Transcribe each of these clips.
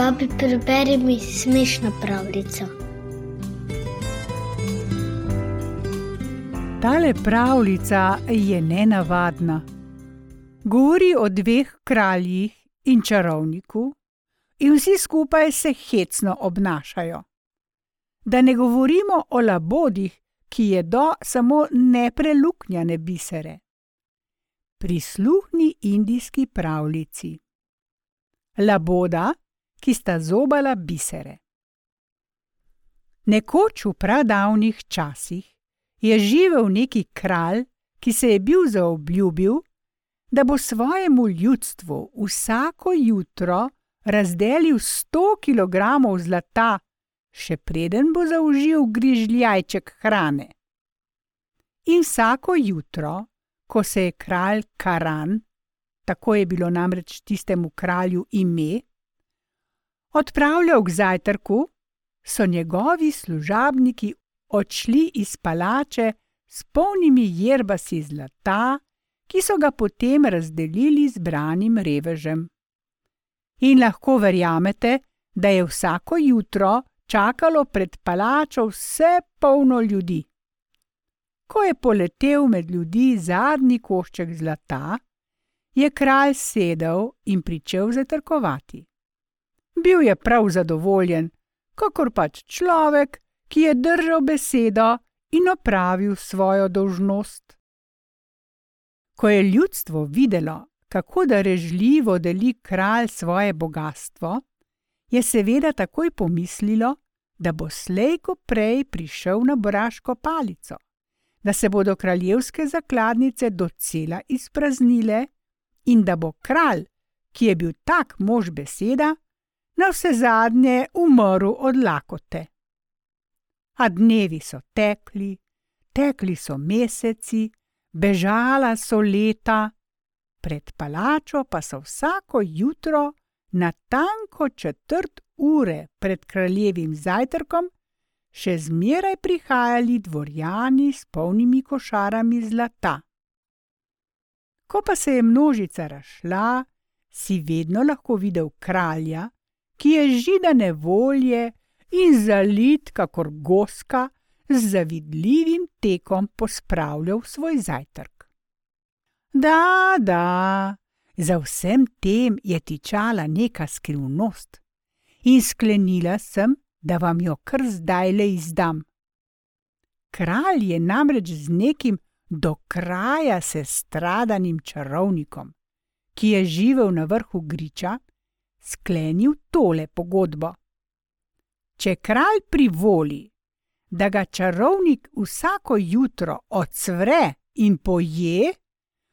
Babi, preberi mi smešno pravljico. Tale pravljica je nenavadna. Govori o dveh kraljih in čarovniku, in vsi skupaj se hecno obnašajo. Da ne govorimo o labodih, ki jedo samo nepreluknjane bisere. Prisluhni indijski pravljici. Laboda, ki sta zobala bisere. Nekoč v pradavnih časih je živel neki kralj, ki se je bil zaobljubil, da bo svojemu ljudstvu vsako jutro razdelil sto kilogramov zlata, še preden bo zaužil grižljajček hrane. In vsako jutro, ko se je kralj Karan, tako je bilo namreč tistemu kralju ime, odpravljal k zajtrku, so njegovi služabniki odšli iz palače s polnimi jerbasi zlata, ki so ga potem razdelili zbranim revežem. In lahko verjamete, da je vsako jutro čakalo pred palačo vse polno ljudi. Ko je poletel med ljudi zadnji košček zlata, je kralj sedel in pričel zatrkovati. Bil je prav zadovoljen, kakor pač človek, ki je držal besedo in opravil svojo dolžnost. Ko je ljudstvo videlo, kako darežljivo deli kralj svoje bogatstvo, je seveda takoj pomislilo, da bo slej ko prej prišel na boraško palico, da se bodo kraljevske zakladnice docela izpraznile in da bo kralj, ki je bil tak mož beseda, na vse zadnje umrl od lakote a dnevi so tekli, tekli so meseci, bežala so leta, pred palačo pa so vsako jutro, na tanko četrt ure pred kraljevim zajtrkom, še zmeraj prihajali dvorjani s polnimi košarami zlata. Ko pa se je množica razšla, si vedno lahko videl kralja, ki je židane volje in zalit, kakor goska, z zavidljivim tekom pospravljal svoj zajtrk. Da, da, za vsem tem je tičala neka skrivnost in sklenila sem, da vam jo kar zdaj le izdam. Kralj je namreč z nekim do kraja se stradanim čarovnikom, ki je živel na vrhu griča, sklenil tole pogodbo če kralj privoli, da ga čarovnik vsako jutro odsvre in poje,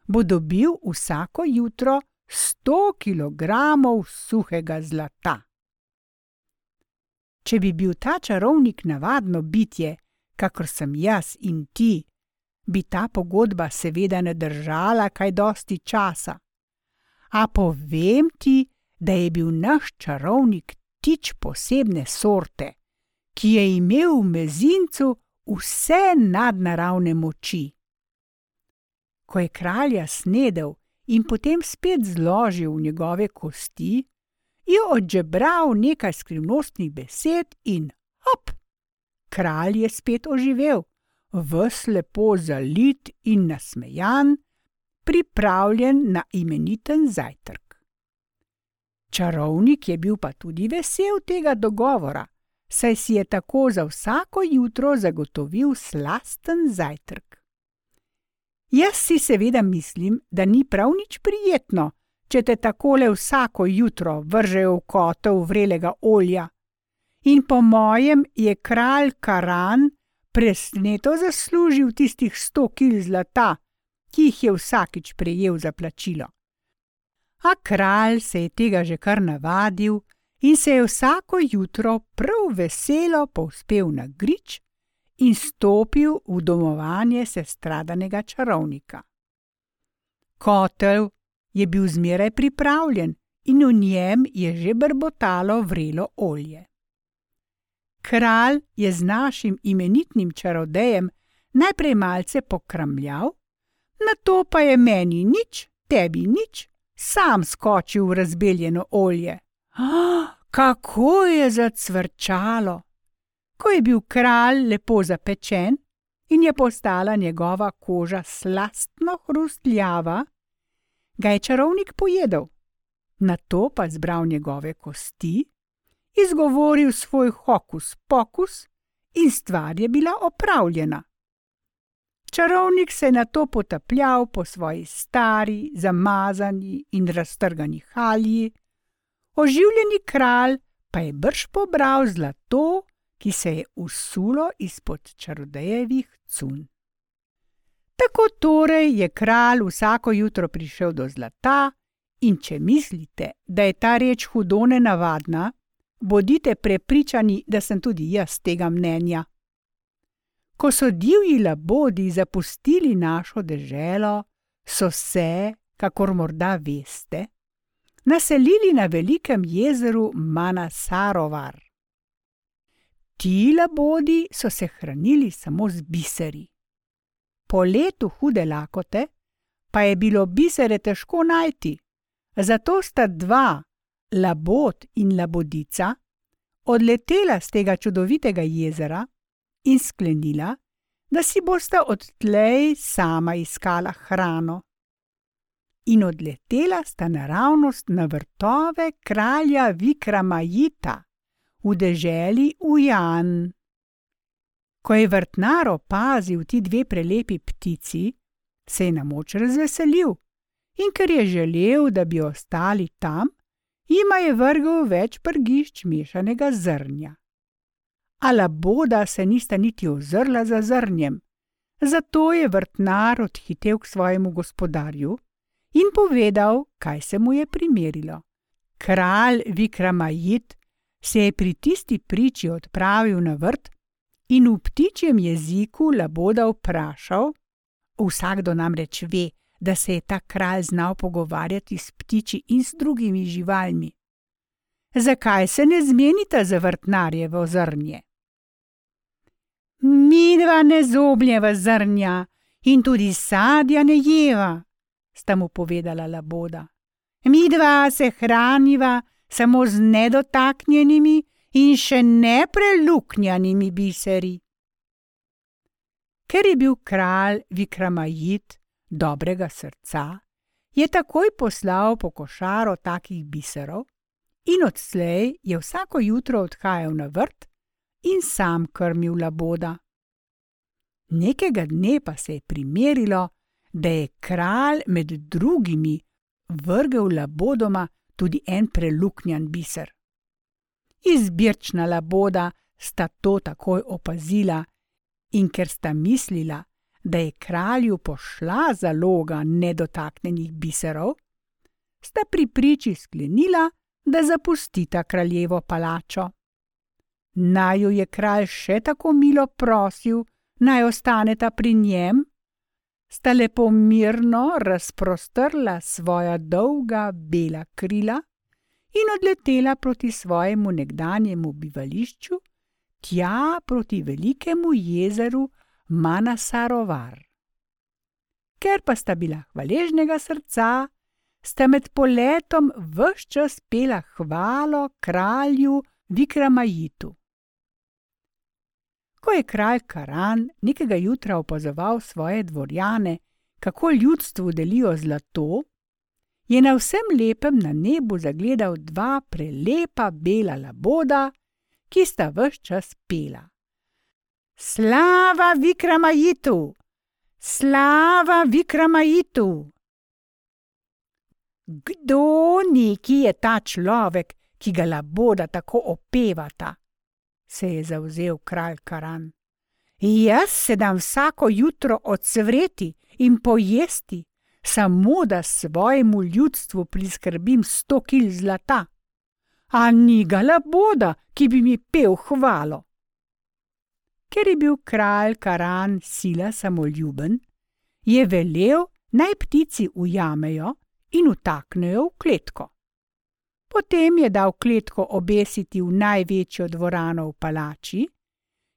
bo dobil vsako jutro sto kilogramov suhega zlata. Če bi bil ta čarovnik navadno bitje, kakor sem jaz in ti, bi ta pogodba seveda ne držala kaj dosti časa. A povem ti, da je bil naš čarovnik ptič posebne sorte, ki je imel v mezincu vse nadnaravne moči. Ko je kralja snedel in potem spet zložil v njegove kosti, je odžebral nekaj skrivnostnih besed in hop! Kralj je spet oživel, vslepo zalit in nasmejan, pripravljen na imeniten zajtrk. Čarovnik je bil pa tudi vesel tega dogovora, saj si je tako za vsako jutro zagotovil slasten zajtrk. Jaz si seveda mislim, da ni prav nič prijetno, če te takole vsako jutro vržejo v kotel vrelega olja. In po mojem je kralj Karan presneto zaslužil tistih sto kil zlata, ki jih je vsakič prejel za plačilo. A kralj se je tega že kar navadil in se je vsako jutro prav veselo povzpel na grič in stopil v domovanje sestradanega čarovnika. Kotel je bil zmeraj pripravljen in v njem je že brbotalo vrelo olje. Kralj je z našim imenitnim čarodejem najprej malce pokramljal, na to pa je meni nič, tebi nič, sam skočil v razbeljeno olje. Ah, kako je zacvrčalo. Ko je bil kralj lepo zapečen in je postala njegova koža slastno hrustljava, ga je čarovnik pojedel. Na to pa zbral njegove kosti, izgovoril svoj hokus pokus in stvar je bila opravljena. Čarovnik se je na to potapljal po svoji stari, zamazani in raztrgani halji, oživljeni kralj pa je brž pobral zlato, ki se je usulo izpod čarodejevih cun. Tako torej je kralj vsako jutro prišel do zlata, in če mislite, da je ta reč hudo nenavadna, bodite prepričani, da sem tudi jaz tega mnenja. Ko so divji labodi zapustili našo deželo, so se, kakor morda veste, naselili na velikem jezeru Manasarovar. Ti labodi so se hranili samo z biseri. Po letu hude lakote pa je bilo bisere težko najti, zato sta dva, labod in labodica, odletela z tega čudovitega jezera in sklenila, da si bosta odtlej sama iskala hrano. In odletela sta naravnost na vrtove kralja Vikramajita v deželi Ujan. Ko je vrtnar opazil ti dve prelepi ptici, se je na moč razveselil in ker je želel, da bi ostali tam, jima je vrgel več prgišč mešanega zrnja ala boda se nista niti ozrla za zrnjem. Zato je vrtnar odhitel k svojemu gospodarju in povedal, kaj se mu je primerilo. Kralj Vikramajit se je pri tisti priči odpravil na vrt in v ptičjem jeziku laboda vprašal: Vsakdo namreč ve, da se je ta kralj znal pogovarjati s ptiči in s drugimi živalmi. Zakaj se ne zmenita za vrtnarjevo zrnje? Mi dva ne zobljeva zrnja in tudi sadja ne jeva, sta mu povedala laboda. Mi dva se hraniva samo z nedotaknjenimi in še nepreluknjanimi biseri. Ker je bil kralj Vikramajit dobrega srca, je takoj poslal po košaro takih biserov in odslej je vsako jutro odhajal na vrt in sam krmil laboda. Nekega dne pa se je primerilo, da je kralj med drugimi vrgel labodoma tudi en preluknjan biser. Izbirčna laboda sta to takoj opazila, in ker sta mislila, da je kralju pošla zaloga nedotaknjenih biserov, sta pri priči sklenila, da zapustita kraljevo palačo. Naj jo je kralj še tako milo prosil, naj ostaneta pri njem, sta lepo mirno razprostrla svoja dolga bela krila in odletela proti svojemu nekdanjemu bivališču, tja proti velikemu jezeru Manasarovar. Ker pa sta bila hvaležnega srca, sta med poletom vse čas pela hvalo kralju Vikramajitu. Ko je kralj Karan nekega jutra opazoval svoje dvorjane, kako ljudstvu delijo zlato, je na vsem lepem na nebu zagledal dva prelepa bela laboda, ki sta vse čas pela. Slava Vikramajitu! Slava Vikramajitu! Kdo neki je ta človek, ki ga laboda tako opevata? Se je zavzel kralj Karan. Jaz se dam vsako jutro odsvreti in pojesti, samo da svojemu ljudstvu priskrbim sto kil zlata. A ni ga laboda, ki bi mi pel hvalo. Ker je bil kralj Karan sila samoljuben, je velel naj ptici ujamejo in utaknejo v kletko. Potem je dal kletko obesiti v največjo dvorano v palači,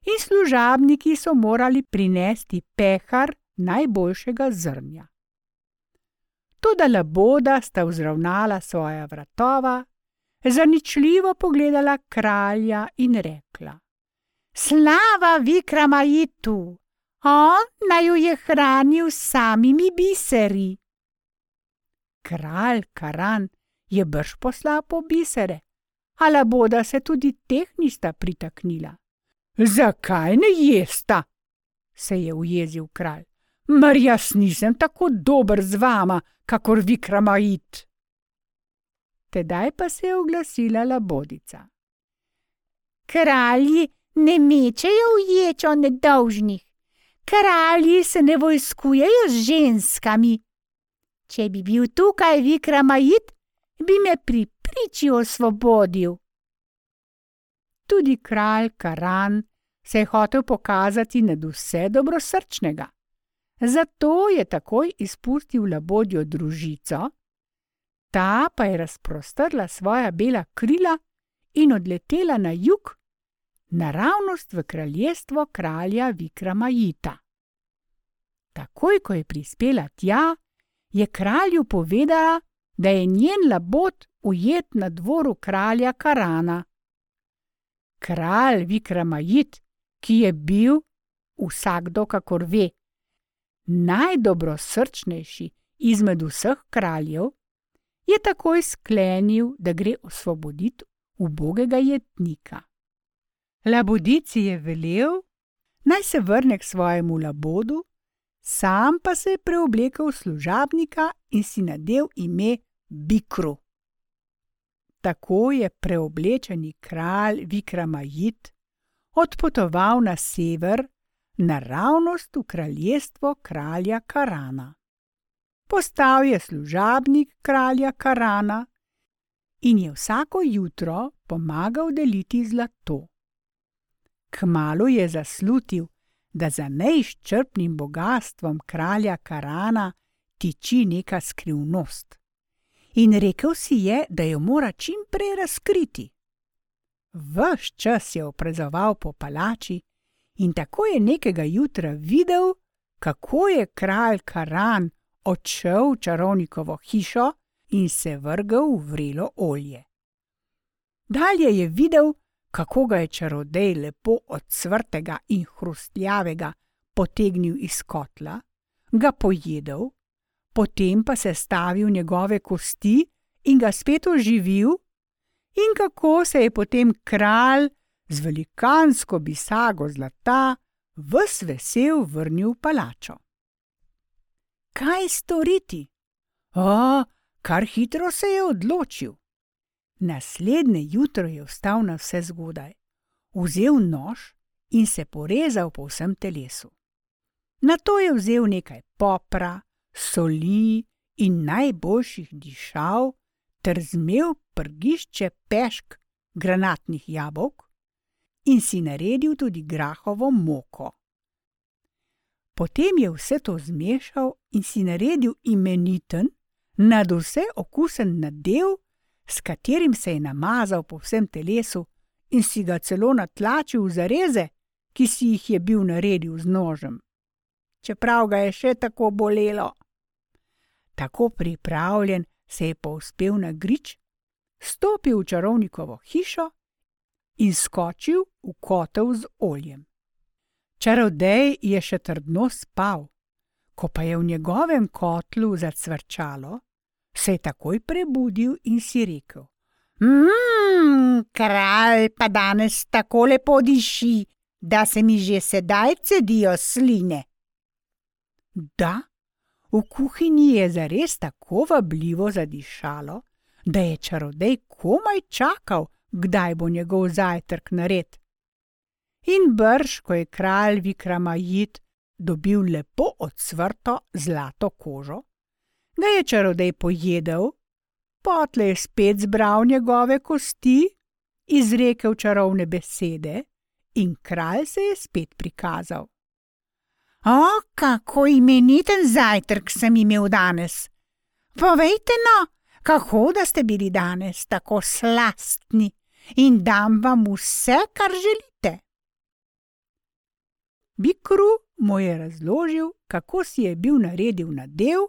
in služabniki so morali prinesti pehar najboljšega zrnja. Toda laboda sta vzravnala svoja vratova, zaničljivo pogledala kralja in rekla: Slava Vikramajitu, on naj jo je hranil samimi biseri. Kralj Karan je brž poslal po bisere, ali boda se tudi teh nista pritaknila. Zakaj ne jesta? se je ujezil kralj. Mar jaz nisem tako dober z vama, kakor Vikramajit. Tedaj pa se je oglasila labodica. Kralji ne mečejo ječo nedolžnih, kralji se ne vojskujejo z ženskami. Če bi bil tukaj Vikramajit, bi me pri priči osvobodil. Tudi kralj Karan se je hotel pokazati nad vse dobrosrčnega. Zato je takoj izpustil labodjo družico, ta pa je razprostrla svoja bela krila in odletela na jug, naravnost v kraljestvo kralja Vikramajita. Takoj, ko je prispela tja, je kralju povedala, da je njen labod ujet na dvoru kralja Karana. Kralj Vikramajit, ki je bil, vsakdo kakor ve, najdobrosrčnejši izmed vseh kraljev, je takoj sklenil, da gre osvoboditi ubogega jetnika. Labodici je velel, naj se vrne k svojemu labodu, sam pa se je preoblekel v služabnika in si nadel ime Bikru. Tako je preoblečeni kralj Vikramajit odpotoval na sever, naravnost v kraljestvo kralja Karana. Postal je služabnik kralja Karana in je vsako jutro pomagal deliti zlato. Kmalo je zaslutil, da za neizčrpnim bogatstvom kralja Karana tiči neka skrivnost. In rekel si je, da jo mora čim prej razkriti. Ves čas je oprezoval po palači in tako je nekega jutra videl, kako je kralj Karan odšel v čarovnikovo hišo in se vrgel v vrelo olje. Dalje je videl, kako ga je čarodej lepo od svrtega in hrustljavega potegnil iz kotla, ga pojedel, potem pa se stavil njegove kosti in ga spet oživil, in kako se je potem kralj z velikansko bisago zlata vs vesel vrnil v palačo. Kaj storiti? O, kar hitro se je odločil. Naslednje jutro je vstal na vse zgodaj, vzel nož in se porezal po vsem telesu. Na to je vzel nekaj popra, soli in najboljših dišav, ter zmev prgišče pešk granatnih jabolk in si naredil tudi grahovo moko. Potem je vse to zmešal in si naredil imeniten, nad vse okusen nadev, s katerim se je namazal po vsem telesu in si ga celo natlačil v zareze, ki si jih je bil naredil z nožem. Čeprav ga je še tako bolelo. Tako pripravljen se je povzpel na grič, stopil v čarovnikovo hišo in skočil v kotel z oljem. Čarodej je še trdno spal, ko pa je v njegovem kotlu zacvrčalo, se je takoj prebudil in si rekel: Mmm, kralj pa danes tako lepo diši, da se mi že sedaj cedijo sline. Da, v kuhinji je zares tako vabljivo zadišalo, da je čarodej komaj čakal, kdaj bo njegov zajtrk nared. In brž, ko je kralj Vikramajit dobil lepo odsvrto zlato kožo, ga je čarodej pojedel, potle je spet zbral njegove kosti, izrekel čarovne besede in kralj se je spet prikazal. O, kako imeniten zajtrk sem imel danes! Povejte no, kako da ste bili danes tako slastni in dam vam vse, kar želite. Bikru mu je razložil, kako si je bil naredil nadev,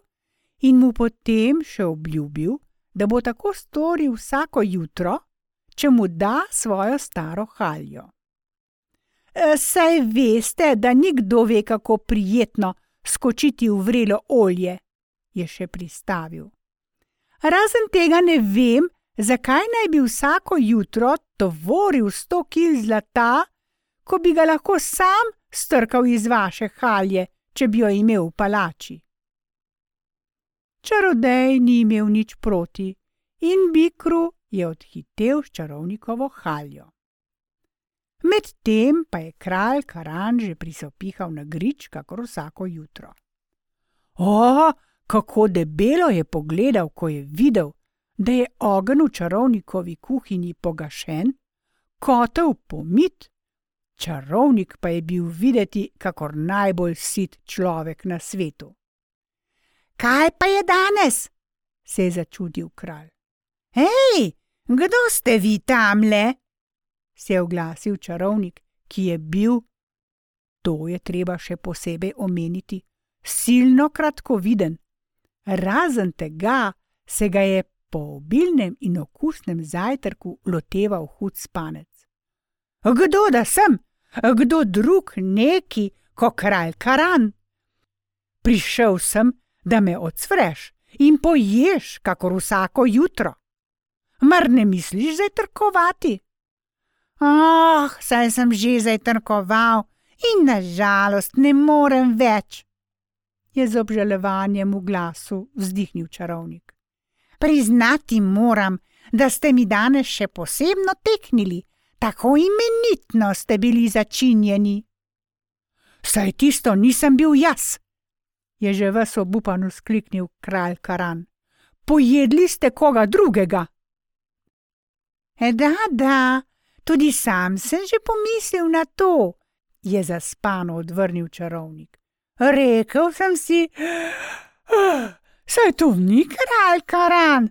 in mu potem še obljubil, da bo tako storil vsako jutro, če mu da svojo staro haljo. E, saj veste, da nikdo ve, kako prijetno skočiti v vrelo olje, je še pristavil. Razen tega ne vem, zakaj naj bi vsako jutro tovoril sto kil zlata, ko bi ga lahko sam strkal iz vaše halje, če bi jo imel v palači. Čarodej ni imel nič proti in Bikru je odhitel s čarovnikovo haljo. Medtem pa je kralj Karan že prisopihal na grič, kakor vsako jutro. O, kako debelo je pogledal, ko je videl, da je ogenj v čarovnikovi kuhinji pogašen, kotel pomit, čarovnik pa je bil videti kakor najbolj sit človek na svetu. Kaj pa je danes? se je začudil kralj. Hej, kdo ste vi tamle? Se je oglasil čarovnik, ki je bil, to je treba še posebej omeniti, silno kratkoviden. Razen tega se ga je po obilnem in okusnem zajtrku loteval hud spanec. Kdo da sem, kdo drug neki, kot kralj Karan? Prišel sem, da me odsvreš in poješ, kakor vsako jutro. Mar ne misliš zajtrkovati? Ah, oh, saj sem že zajtrkoval in nažalost ne morem več, je z obžalovanjem v glasu vzdihnil čarovnik. Priznati moram, da ste mi danes še posebno teknili, tako imenitno ste bili začinjeni. Saj tisto nisem bil jaz, je že vas obupano skliknil kralj Karan. Pojedli ste koga drugega. E da, da, tudi sam sem že pomislil na to, je zaspano odvrnil čarovnik. Rekel sem si, saj to ni kralj Karan,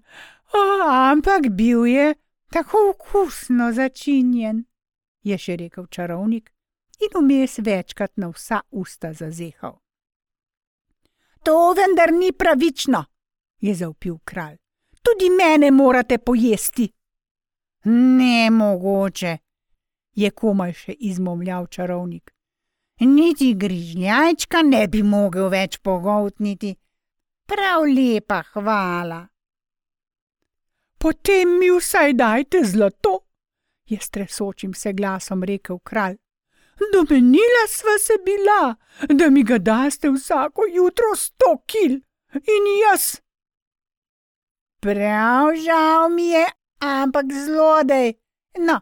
oh, ampak bil je tako okusno začinjen, je še rekel čarovnik in vmes večkrat na vsa usta zazehal. To vendar ni pravično, je zaupil kralj. Tudi mene morate pojesti. Ne mogoče, je komaj še izmomljal čarovnik. Niti grižljajčka ne bi mogel več pogoltniti. Prav lepa hvala. Potem mi vsaj dajte zlato, je stresočim se glasom rekel kralj. Domenila sva se bila, da mi ga daste vsako jutro sto kil in jaz. Prav žal mi je, ampak zlodej. No,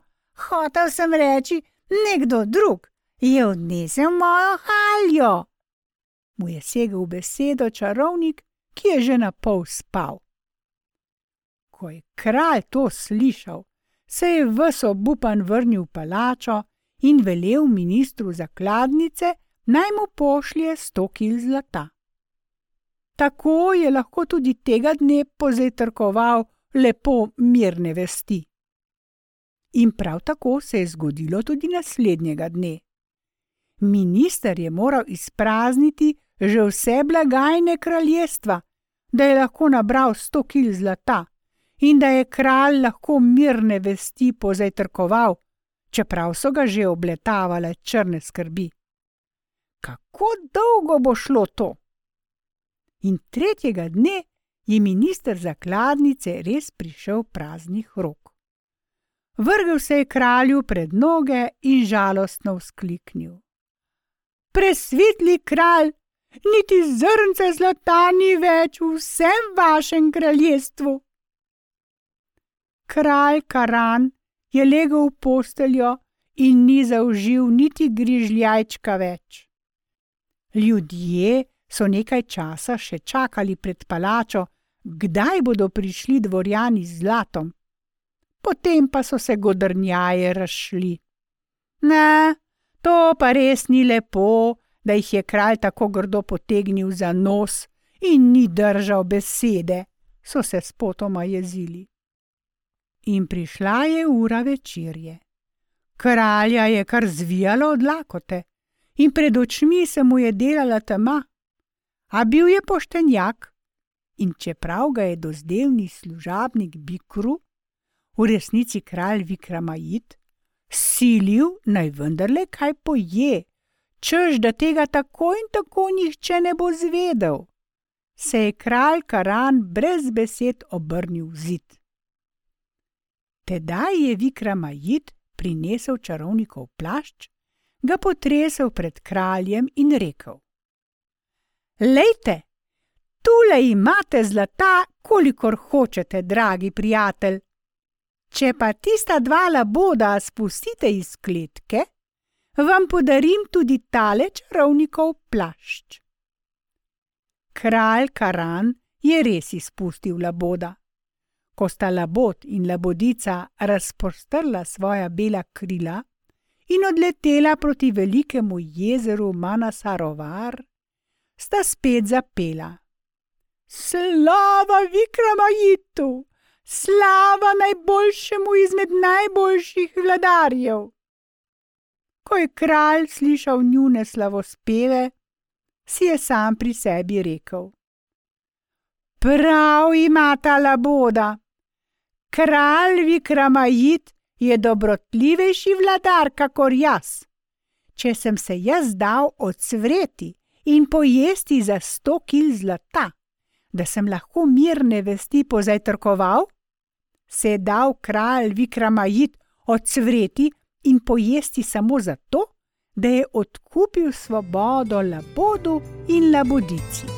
hotel sem reči, nekdo drug je odnesel mojo haljo. Mu je segel besedo čarovnik, ki je že na pol spal. Ko je kralj to slišal, se je vse obupan vrnil v palačo in velel ministru zakladnice, naj mu pošlje sto kil zlata. Tako je lahko tudi tega dne pozajtrkoval lepo mirne vesti. In prav tako se je zgodilo tudi naslednjega dne. Minister je moral izprazniti že vse blagajne kraljestva, da je lahko nabral sto kil zlata in da je kralj lahko mirne vesti pozajtrkoval, čeprav so ga že obletavale črne skrbi. Kako dolgo bo šlo to? In tretjega dne je minister zakladnice res prišel praznih rok. Vrgel se je kralju pred noge in žalostno vzkliknil: Presvetli kralj, niti zrnce zlata ni več v vsem vašem kraljestvu. Kralj Karan je legel v posteljo in ni zaužil niti grižljajčka več. Ljudje so nekaj časa še čakali pred palačo, kdaj bodo prišli dvorjani z zlatom. Potem pa so se godrnjaje razšli. Ne, to pa res ni lepo, da jih je kralj tako grdo potegnil za nos in ni držal besede, so se spotoma jezili in prišla je ura večerje. Kralja je kar zvijalo od lakote in pred očmi se mu je delala tema. A bil je poštenjak? In čeprav ga je dozdevni služabnik Bikru, v resnici kralj Vikramajit, silil naj vendarle kaj poje, čež da tega tako in tako nihče ne bo zvedel, se je kralj Karan brez besed obrnil v zid. Tedaj je Vikramajit prinesel čarovnikov plašč, ga potresel pred kraljem in rekel: Lejte, tule imate zlata, kolikor hočete, dragi prijatelj. Če pa tista dva laboda spustite iz kletke, vam podarim tudi tale čarovnikov plašč. Kralj Karan je res izpustil laboda ko sta labod in labodica razprostrla svoja bela krila in odletela proti velikemu jezeru Manasarovar, sta spet zapela: Slava Vikramajitu, slava najboljšemu izmed najboljših vladarjev! Ko je kralj slišal njune slavospeve, si je sam pri sebi rekel: Prav ima ta laboda! Kralj Vikramajit je dobrotljivejši vladar, kakor jaz. Če sem se jaz dal odsvreti in pojesti za sto kil zlata, da sem lahko mirne vesti pozajtrkoval, se je dal kralj Vikramajit odsvreti in pojesti samo zato, da je odkupil svobodo labodu in labodici.